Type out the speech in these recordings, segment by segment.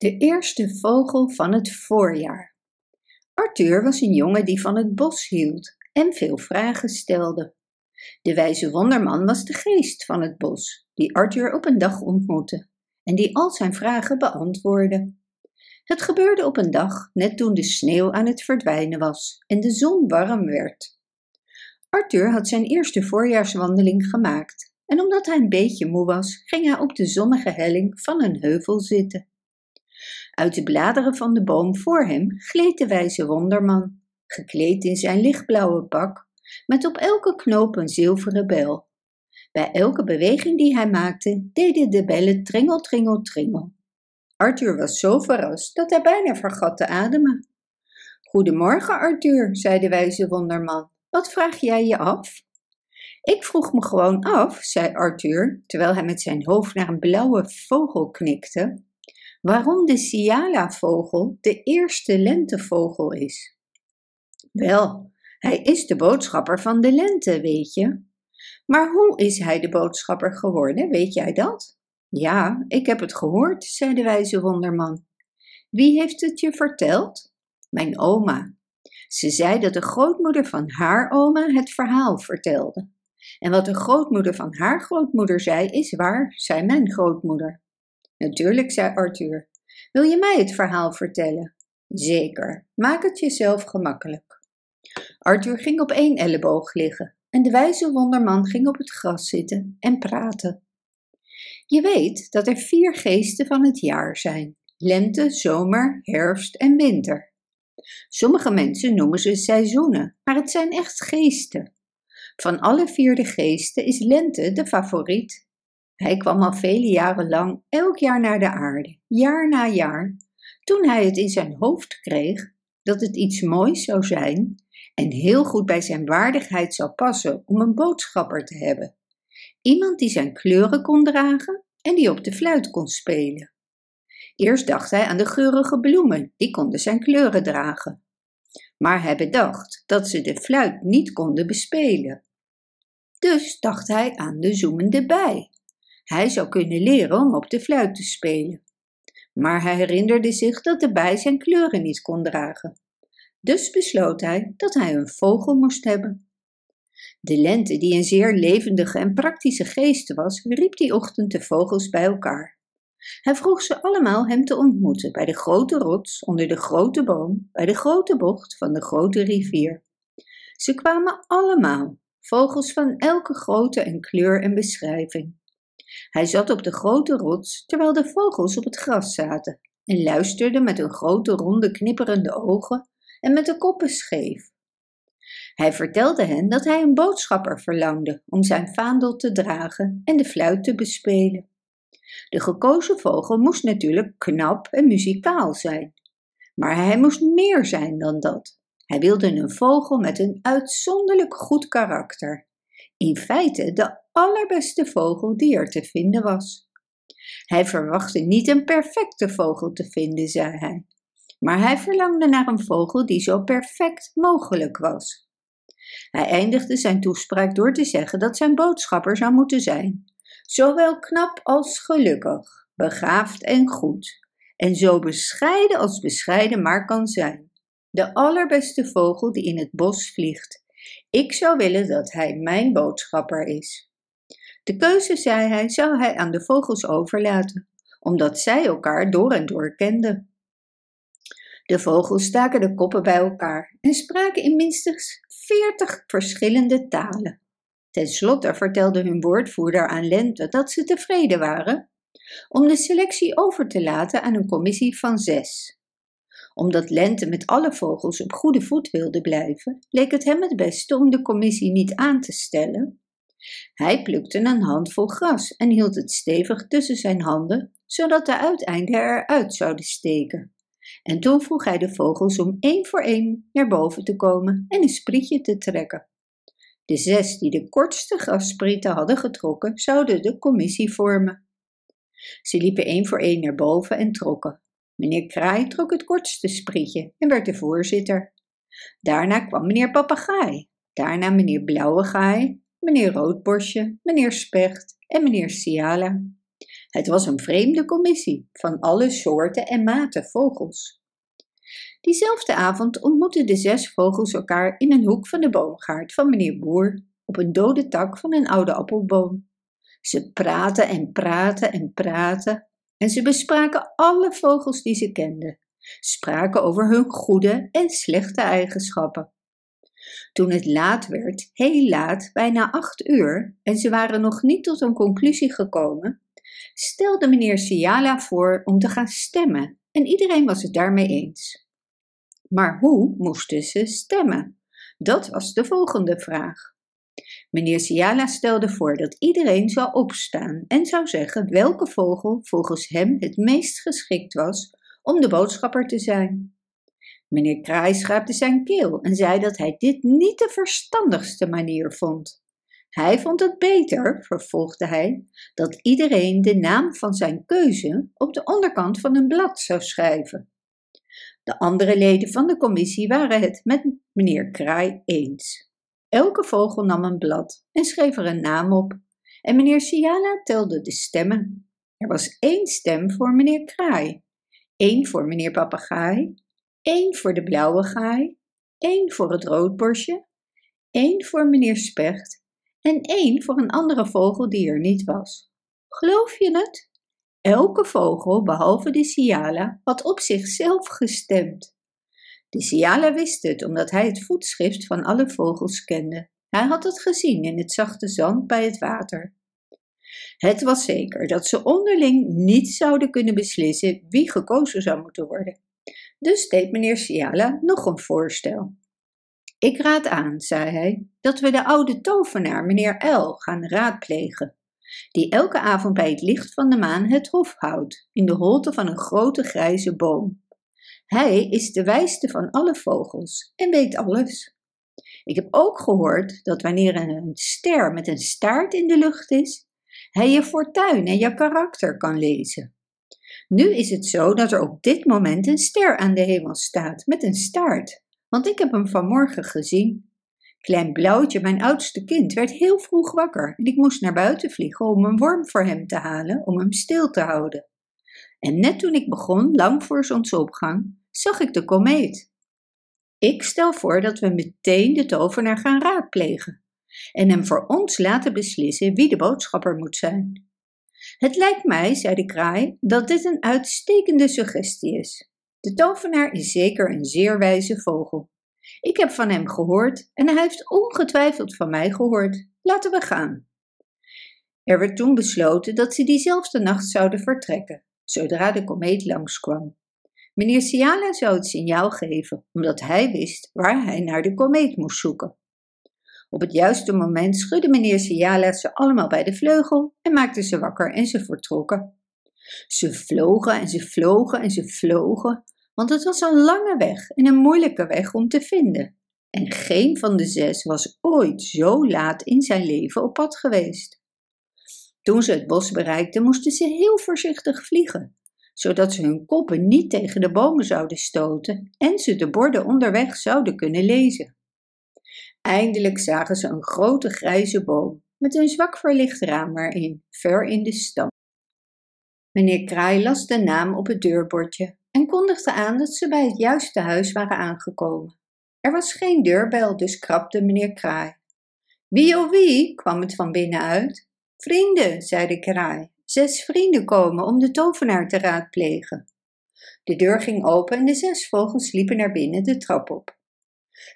De eerste vogel van het voorjaar. Arthur was een jongen die van het bos hield en veel vragen stelde. De wijze wonderman was de geest van het bos, die Arthur op een dag ontmoette en die al zijn vragen beantwoordde. Het gebeurde op een dag, net toen de sneeuw aan het verdwijnen was en de zon warm werd. Arthur had zijn eerste voorjaarswandeling gemaakt en omdat hij een beetje moe was, ging hij op de zonnige helling van een heuvel zitten. Uit de bladeren van de boom voor hem gleed de wijze wonderman, gekleed in zijn lichtblauwe pak, met op elke knoop een zilveren bel. Bij elke beweging die hij maakte, deden de bellen tringel, tringel, tringel. Arthur was zo verrast dat hij bijna vergat te ademen. Goedemorgen, Arthur, zei de wijze wonderman. Wat vraag jij je af? Ik vroeg me gewoon af, zei Arthur, terwijl hij met zijn hoofd naar een blauwe vogel knikte, waarom de Siala-vogel de eerste lentevogel is. Wel, hij is de boodschapper van de lente, weet je. Maar hoe is hij de boodschapper geworden, weet jij dat? Ja, ik heb het gehoord, zei de wijze wonderman. Wie heeft het je verteld? Mijn oma. Ze zei dat de grootmoeder van haar oma het verhaal vertelde. En wat de grootmoeder van haar grootmoeder zei, is waar, zei mijn grootmoeder. Natuurlijk, zei Arthur. Wil je mij het verhaal vertellen? Zeker, maak het jezelf gemakkelijk. Arthur ging op één elleboog liggen en de wijze wonderman ging op het gras zitten en praten. Je weet dat er vier geesten van het jaar zijn: lente, zomer, herfst en winter. Sommige mensen noemen ze seizoenen, maar het zijn echt geesten. Van alle vier de geesten is lente de favoriet hij kwam al vele jaren lang elk jaar naar de aarde, jaar na jaar, toen hij het in zijn hoofd kreeg dat het iets moois zou zijn en heel goed bij zijn waardigheid zou passen om een boodschapper te hebben. Iemand die zijn kleuren kon dragen en die op de fluit kon spelen. Eerst dacht hij aan de geurige bloemen, die konden zijn kleuren dragen. Maar hij bedacht dat ze de fluit niet konden bespelen. Dus dacht hij aan de zoemende bij. Hij zou kunnen leren om op de fluit te spelen. Maar hij herinnerde zich dat de bij zijn kleuren niet kon dragen. Dus besloot hij dat hij een vogel moest hebben. De lente, die een zeer levendige en praktische geest was, riep die ochtend de vogels bij elkaar. Hij vroeg ze allemaal hem te ontmoeten bij de grote rots, onder de grote boom, bij de grote bocht van de grote rivier. Ze kwamen allemaal, vogels van elke grootte en kleur en beschrijving. Hij zat op de grote rots terwijl de vogels op het gras zaten en luisterde met hun grote ronde knipperende ogen en met de koppen scheef. Hij vertelde hen dat hij een boodschapper verlangde om zijn vaandel te dragen en de fluit te bespelen. De gekozen vogel moest natuurlijk knap en muzikaal zijn, maar hij moest meer zijn dan dat. Hij wilde een vogel met een uitzonderlijk goed karakter. In feite de allerbeste vogel die er te vinden was. Hij verwachtte niet een perfecte vogel te vinden, zei hij, maar hij verlangde naar een vogel die zo perfect mogelijk was. Hij eindigde zijn toespraak door te zeggen dat zijn boodschapper zou moeten zijn, zowel knap als gelukkig, begaafd en goed, en zo bescheiden als bescheiden maar kan zijn. De allerbeste vogel die in het bos vliegt. Ik zou willen dat hij mijn boodschapper is. De keuze, zei hij, zou hij aan de vogels overlaten, omdat zij elkaar door en door kenden. De vogels staken de koppen bij elkaar en spraken in minstens veertig verschillende talen. Ten slotte vertelde hun woordvoerder aan Lente dat ze tevreden waren om de selectie over te laten aan een commissie van zes. Omdat Lente met alle vogels op goede voet wilde blijven, leek het hem het beste om de commissie niet aan te stellen, hij plukte een handvol gras en hield het stevig tussen zijn handen, zodat de uiteinden eruit zouden steken. En toen vroeg hij de vogels om één voor één naar boven te komen en een sprietje te trekken. De zes die de kortste grassprieten hadden getrokken, zouden de commissie vormen. Ze liepen één voor één naar boven en trokken. Meneer Kraai trok het kortste sprietje en werd de voorzitter. Daarna kwam meneer Papegaai, daarna meneer Blauwegaai meneer Roodborstje, meneer Specht en meneer Siala. Het was een vreemde commissie van alle soorten en maten vogels. Diezelfde avond ontmoetten de zes vogels elkaar in een hoek van de boomgaard van meneer Boer op een dode tak van een oude appelboom. Ze praten en praten en praten en ze bespraken alle vogels die ze kenden, spraken over hun goede en slechte eigenschappen. Toen het laat werd, heel laat, bijna acht uur, en ze waren nog niet tot een conclusie gekomen, stelde meneer Siala voor om te gaan stemmen en iedereen was het daarmee eens. Maar hoe moesten ze stemmen? Dat was de volgende vraag. Meneer Siala stelde voor dat iedereen zou opstaan en zou zeggen welke vogel volgens hem het meest geschikt was om de boodschapper te zijn. Meneer Kraai schraapte zijn keel en zei dat hij dit niet de verstandigste manier vond. Hij vond het beter, vervolgde hij, dat iedereen de naam van zijn keuze op de onderkant van een blad zou schrijven. De andere leden van de commissie waren het met meneer Kraai eens. Elke vogel nam een blad en schreef er een naam op, en meneer Siala telde de stemmen. Er was één stem voor meneer Kraai, één voor meneer Papegaai, één voor de blauwe gaai, één voor het roodborstje, één voor meneer Specht en één voor een andere vogel die er niet was. Geloof je het? Elke vogel, behalve de Siala, had op zichzelf gestemd. De Siala wist het, omdat hij het voetschrift van alle vogels kende. Hij had het gezien in het zachte zand bij het water. Het was zeker dat ze onderling niet zouden kunnen beslissen wie gekozen zou moeten worden. Dus deed meneer Siala nog een voorstel. Ik raad aan, zei hij, dat we de oude tovenaar, meneer L, gaan raadplegen, die elke avond bij het licht van de maan het hof houdt, in de holte van een grote grijze boom. Hij is de wijste van alle vogels en weet alles. Ik heb ook gehoord dat wanneer een ster met een staart in de lucht is, hij je fortuin en je karakter kan lezen. Nu is het zo dat er op dit moment een ster aan de hemel staat met een staart, want ik heb hem vanmorgen gezien. Klein Blauwtje, mijn oudste kind, werd heel vroeg wakker en ik moest naar buiten vliegen om een worm voor hem te halen om hem stil te houden. En net toen ik begon, lang voor zonsopgang, zag ik de komeet. Ik stel voor dat we meteen de tovenaar gaan raadplegen en hem voor ons laten beslissen wie de boodschapper moet zijn. Het lijkt mij, zei de kraai, dat dit een uitstekende suggestie is. De tovenaar is zeker een zeer wijze vogel. Ik heb van hem gehoord en hij heeft ongetwijfeld van mij gehoord. Laten we gaan. Er werd toen besloten dat ze diezelfde nacht zouden vertrekken, zodra de komeet langskwam. Meneer Siala zou het signaal geven, omdat hij wist waar hij naar de komeet moest zoeken. Op het juiste moment schudde meneer Siala ze allemaal bij de vleugel en maakte ze wakker en ze vertrokken. Ze vlogen en ze vlogen en ze vlogen, want het was een lange weg en een moeilijke weg om te vinden. En geen van de zes was ooit zo laat in zijn leven op pad geweest. Toen ze het bos bereikten, moesten ze heel voorzichtig vliegen, zodat ze hun koppen niet tegen de bomen zouden stoten en ze de borden onderweg zouden kunnen lezen. Eindelijk zagen ze een grote grijze boom met een zwak verlicht raam erin, ver in de stam. Meneer Kraai las de naam op het deurbordje en kondigde aan dat ze bij het juiste huis waren aangekomen. Er was geen deurbel, dus krabde meneer Kraai. Wie oh wie, kwam het van binnenuit. Vrienden, zei de kraai. Zes vrienden komen om de tovenaar te raadplegen. De deur ging open en de zes vogels liepen naar binnen de trap op.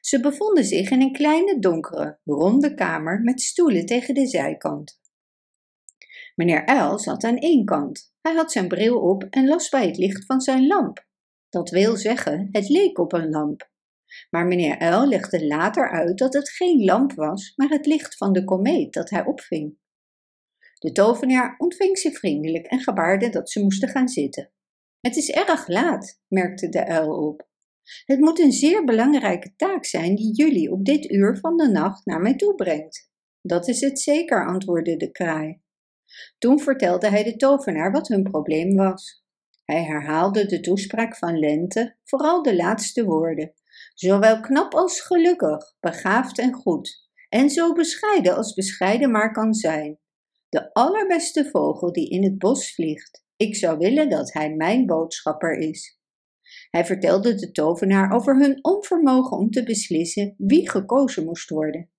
Ze bevonden zich in een kleine donkere, ronde kamer met stoelen tegen de zijkant. Meneer Uil zat aan één kant. Hij had zijn bril op en las bij het licht van zijn lamp. Dat wil zeggen, het leek op een lamp. Maar meneer Uil legde later uit dat het geen lamp was, maar het licht van de komeet dat hij opving. De tovenaar ontving ze vriendelijk en gebaarde dat ze moesten gaan zitten. Het is erg laat, merkte de uil op. Het moet een zeer belangrijke taak zijn die jullie op dit uur van de nacht naar mij toe brengt. Dat is het zeker, antwoordde de kraai. Toen vertelde hij de tovenaar wat hun probleem was. Hij herhaalde de toespraak van Lente, vooral de laatste woorden. Zowel knap als gelukkig, begaafd en goed, en zo bescheiden als bescheiden maar kan zijn. Allerbeste vogel die in het bos vliegt. Ik zou willen dat hij mijn boodschapper is. Hij vertelde de tovenaar over hun onvermogen om te beslissen wie gekozen moest worden,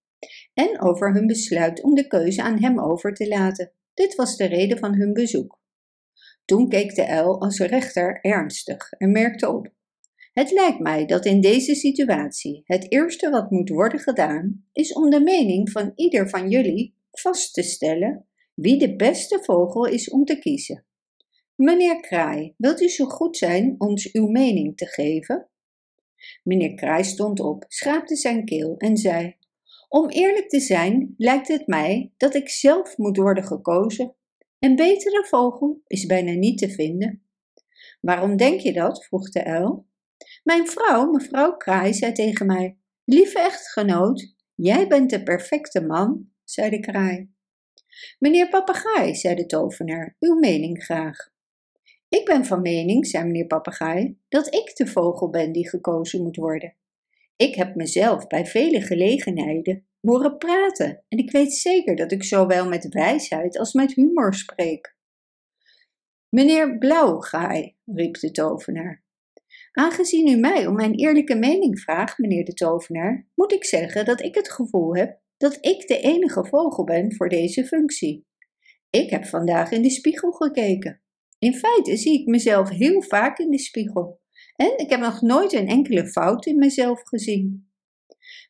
en over hun besluit om de keuze aan hem over te laten. Dit was de reden van hun bezoek. Toen keek de uil als rechter ernstig en merkte op. Het lijkt mij dat in deze situatie het eerste wat moet worden gedaan, is om de mening van ieder van jullie vast te stellen wie de beste vogel is om te kiezen. Meneer Kraai, wilt u zo goed zijn ons uw mening te geven? Meneer Kraai stond op, schraapte zijn keel en zei: Om eerlijk te zijn, lijkt het mij dat ik zelf moet worden gekozen. Een betere vogel is bijna niet te vinden. Waarom denk je dat? vroeg de uil. Mijn vrouw, mevrouw Kraai, zei tegen mij: Lieve echtgenoot, jij bent de perfecte man, zei de kraai. Meneer Papegaai, zei de tovenaar, uw mening graag. Ik ben van mening, zei meneer Papegaai, dat ik de vogel ben die gekozen moet worden. Ik heb mezelf bij vele gelegenheden horen praten en ik weet zeker dat ik zowel met wijsheid als met humor spreek. Meneer Blauwgaai, riep de tovenaar. Aangezien u mij om mijn eerlijke mening vraagt, meneer de tovenaar, moet ik zeggen dat ik het gevoel heb dat ik de enige vogel ben voor deze functie. Ik heb vandaag in de spiegel gekeken. In feite zie ik mezelf heel vaak in de spiegel. En ik heb nog nooit een enkele fout in mezelf gezien.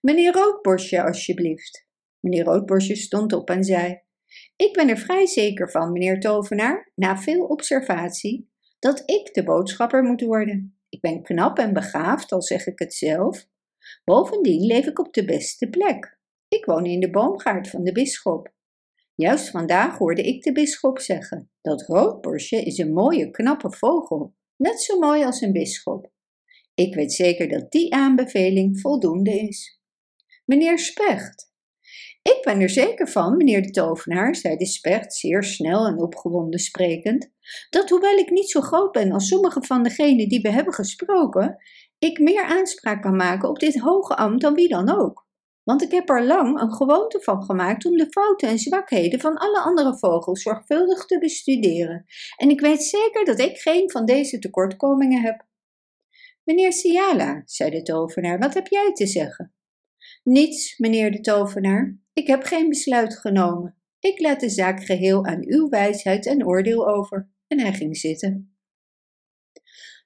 Meneer Roodborstje, alsjeblieft. Meneer Roodborstje stond op en zei: Ik ben er vrij zeker van, meneer Tovenaar, na veel observatie, dat ik de boodschapper moet worden. Ik ben knap en begaafd, al zeg ik het zelf. Bovendien leef ik op de beste plek. Ik woon in de boomgaard van de bisschop. Juist vandaag hoorde ik de bisschop zeggen: dat roodborstje is een mooie, knappe vogel, net zo mooi als een bisschop. Ik weet zeker dat die aanbeveling voldoende is. Meneer Specht. Ik ben er zeker van, meneer de tovenaar, zei de specht zeer snel en opgewonden sprekend, dat hoewel ik niet zo groot ben als sommige van degenen die we hebben gesproken, ik meer aanspraak kan maken op dit hoge ambt dan wie dan ook want ik heb er lang een gewoonte van gemaakt om de fouten en zwakheden van alle andere vogels zorgvuldig te bestuderen. En ik weet zeker dat ik geen van deze tekortkomingen heb. Meneer Siala, zei de tovenaar, wat heb jij te zeggen? Niets, meneer de tovenaar. Ik heb geen besluit genomen. Ik laat de zaak geheel aan uw wijsheid en oordeel over. En hij ging zitten.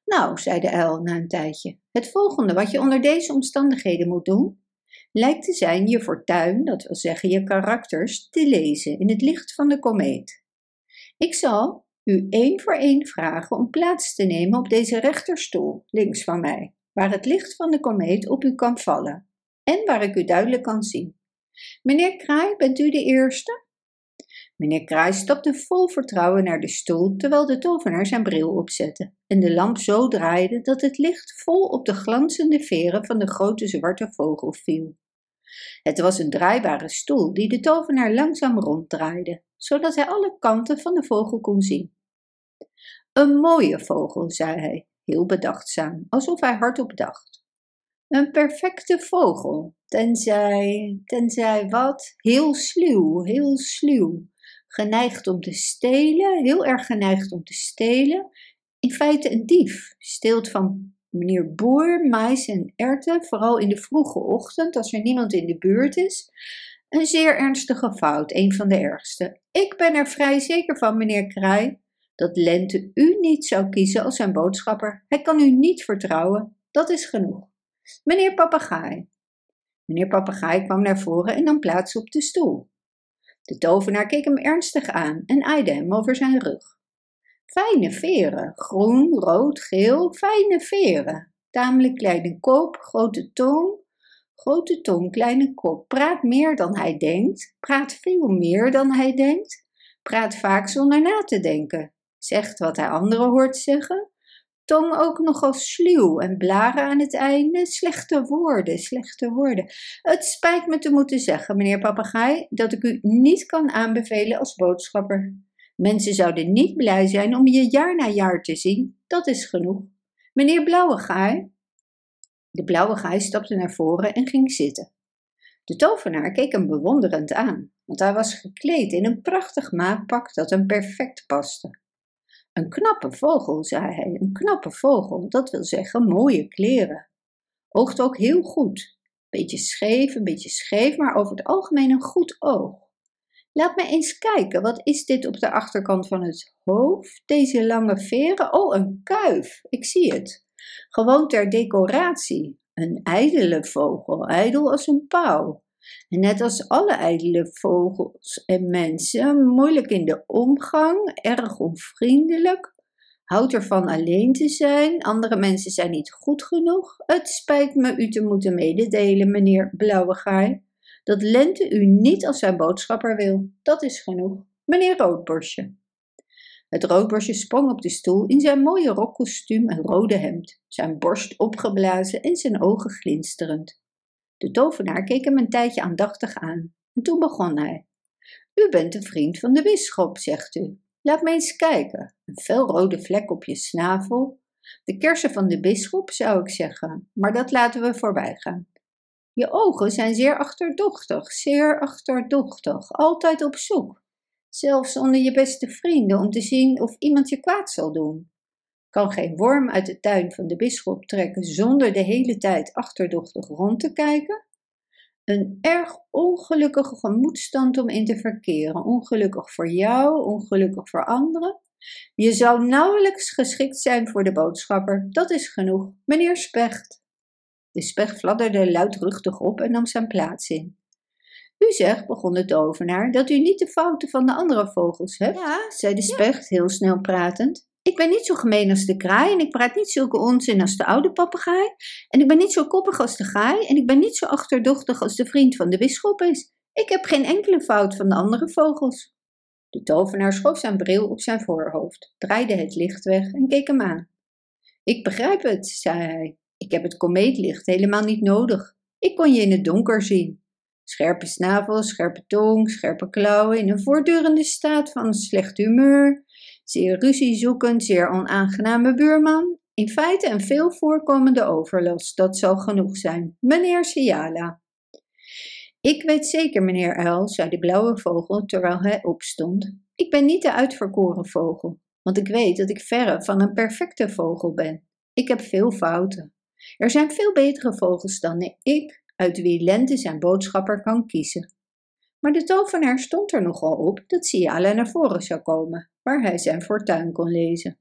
Nou, zei de uil na een tijdje, het volgende wat je onder deze omstandigheden moet doen, lijkt te zijn je fortuin, dat wil zeggen je karakters, te lezen in het licht van de komeet. Ik zal u één voor één vragen om plaats te nemen op deze rechterstoel, links van mij, waar het licht van de komeet op u kan vallen en waar ik u duidelijk kan zien. Meneer Kraai, bent u de eerste? Meneer Kraai stapte vol vertrouwen naar de stoel terwijl de tovenaar zijn bril opzette en de lamp zo draaide dat het licht vol op de glanzende veren van de grote zwarte vogel viel. Het was een draaibare stoel die de tovenaar langzaam ronddraaide, zodat hij alle kanten van de vogel kon zien. Een mooie vogel, zei hij, heel bedachtzaam, alsof hij hardop dacht. Een perfecte vogel, tenzij, tenzij wat? Heel sluw, heel sluw. Geneigd om te stelen, heel erg geneigd om te stelen. In feite een dief, steelt van meneer Boer, mais en erwten, vooral in de vroege ochtend als er niemand in de buurt is. Een zeer ernstige fout, een van de ergste. Ik ben er vrij zeker van, meneer Kraai, dat Lente u niet zou kiezen als zijn boodschapper. Hij kan u niet vertrouwen, dat is genoeg. Meneer Papegaai. Meneer Papegaai kwam naar voren en nam plaats op de stoel. De tovenaar keek hem ernstig aan en aaide hem over zijn rug. Fijne veren, groen, rood, geel, fijne veren. Tamelijk kleine kop, grote tong, grote tong, kleine kop. Praat meer dan hij denkt, praat veel meer dan hij denkt, praat vaak zonder na te denken. Zegt wat hij anderen hoort zeggen, tong ook nogal sluw en blaren aan het einde. Slechte woorden, slechte woorden. Het spijt me te moeten zeggen, meneer Papegaai, dat ik u niet kan aanbevelen als boodschapper. Mensen zouden niet blij zijn om je jaar na jaar te zien. Dat is genoeg. Meneer Blauwegaai. De Blauwegaai stapte naar voren en ging zitten. De tovenaar keek hem bewonderend aan, want hij was gekleed in een prachtig maatpak dat hem perfect paste. Een knappe vogel, zei hij, een knappe vogel, dat wil zeggen mooie kleren. Oogt ook heel goed. Beetje scheef, een beetje scheef, maar over het algemeen een goed oog. Laat me eens kijken, wat is dit op de achterkant van het hoofd? Deze lange veren? Oh, een kuif, ik zie het. Gewoon ter decoratie. Een ijdele vogel, ijdel als een pauw. En net als alle ijdele vogels en mensen, moeilijk in de omgang, erg onvriendelijk, houdt ervan alleen te zijn, andere mensen zijn niet goed genoeg. Het spijt me u te moeten mededelen, meneer Blauwegaai, dat Lente u niet als zijn boodschapper wil. Dat is genoeg, meneer Roodborstje. Het roodborstje sprong op de stoel in zijn mooie rokkostuum en rode hemd, zijn borst opgeblazen en zijn ogen glinsterend. De tovenaar keek hem een tijdje aandachtig aan en toen begon hij. U bent een vriend van de bisschop, zegt u. Laat me eens kijken. Een felrode vlek op je snavel. De kersen van de bisschop, zou ik zeggen, maar dat laten we voorbij gaan. Je ogen zijn zeer achterdochtig, zeer achterdochtig, altijd op zoek. Zelfs onder je beste vrienden om te zien of iemand je kwaad zal doen. Kan geen worm uit de tuin van de bisschop trekken zonder de hele tijd achterdochtig rond te kijken? Een erg ongelukkige gemoedstand om in te verkeren. Ongelukkig voor jou, ongelukkig voor anderen. Je zou nauwelijks geschikt zijn voor de boodschapper. Dat is genoeg, meneer Specht. De specht fladderde luidruchtig op en nam zijn plaats in. U zegt, begon de tovenaar, dat u niet de fouten van de andere vogels hebt. Ja, zei de specht, heel snel pratend. Ik ben niet zo gemeen als de kraai en ik praat niet zulke onzin als de oude papegaai. En ik ben niet zo koppig als de gaai en ik ben niet zo achterdochtig als de vriend van de bisschop is. Ik heb geen enkele fout van de andere vogels. De tovenaar schoof zijn bril op zijn voorhoofd, draaide het licht weg en keek hem aan. Ik begrijp het, zei hij. Ik heb het komeetlicht helemaal niet nodig. Ik kon je in het donker zien. Scherpe snavel, scherpe tong, scherpe klauwen, in een voortdurende staat van slecht humeur, zeer ruziezoekend, zeer onaangename buurman. In feite een veel voorkomende overlast, dat zal genoeg zijn. Meneer Siala. Ik weet zeker, meneer Uil, zei de blauwe vogel terwijl hij opstond. Ik ben niet de uitverkoren vogel, want ik weet dat ik verre van een perfecte vogel ben. Ik heb veel fouten. Er zijn veel betere vogels dan ik, uit wie Lente zijn boodschapper kan kiezen. Maar de tovenaar stond er nogal op dat Siala naar voren zou komen, waar hij zijn fortuin kon lezen.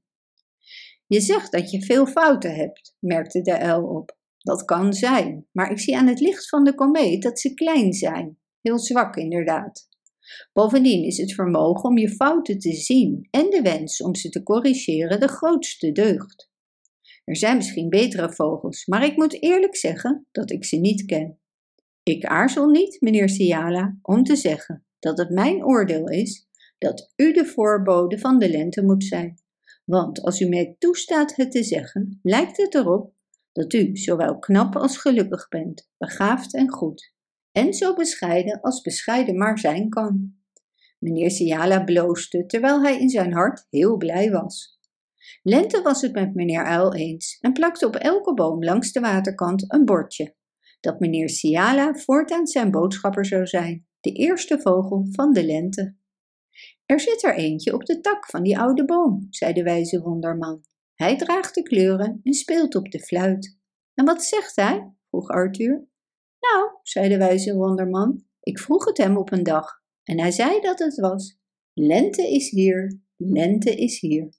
Je zegt dat je veel fouten hebt, merkte de uil op. Dat kan zijn, maar ik zie aan het licht van de komeet dat ze klein zijn. Heel zwak inderdaad. Bovendien is het vermogen om je fouten te zien en de wens om ze te corrigeren de grootste deugd. Er zijn misschien betere vogels, maar ik moet eerlijk zeggen dat ik ze niet ken. Ik aarzel niet, meneer Siala, om te zeggen dat het mijn oordeel is dat u de voorbode van de lente moet zijn. Want als u mij toestaat het te zeggen, lijkt het erop dat u zowel knap als gelukkig bent, begaafd en goed, en zo bescheiden als bescheiden maar zijn kan. Meneer Siala bloosde, terwijl hij in zijn hart heel blij was. Lente was het met meneer Uil eens en plakte op elke boom langs de waterkant een bordje dat meneer Siala voortaan zijn boodschapper zou zijn, de eerste vogel van de lente. Er zit er eentje op de tak van die oude boom, zei de wijze wonderman. Hij draagt de kleuren en speelt op de fluit. En wat zegt hij? vroeg Arthur. Nou, zei de wijze wonderman, ik vroeg het hem op een dag en hij zei dat het was. Lente is hier, lente is hier.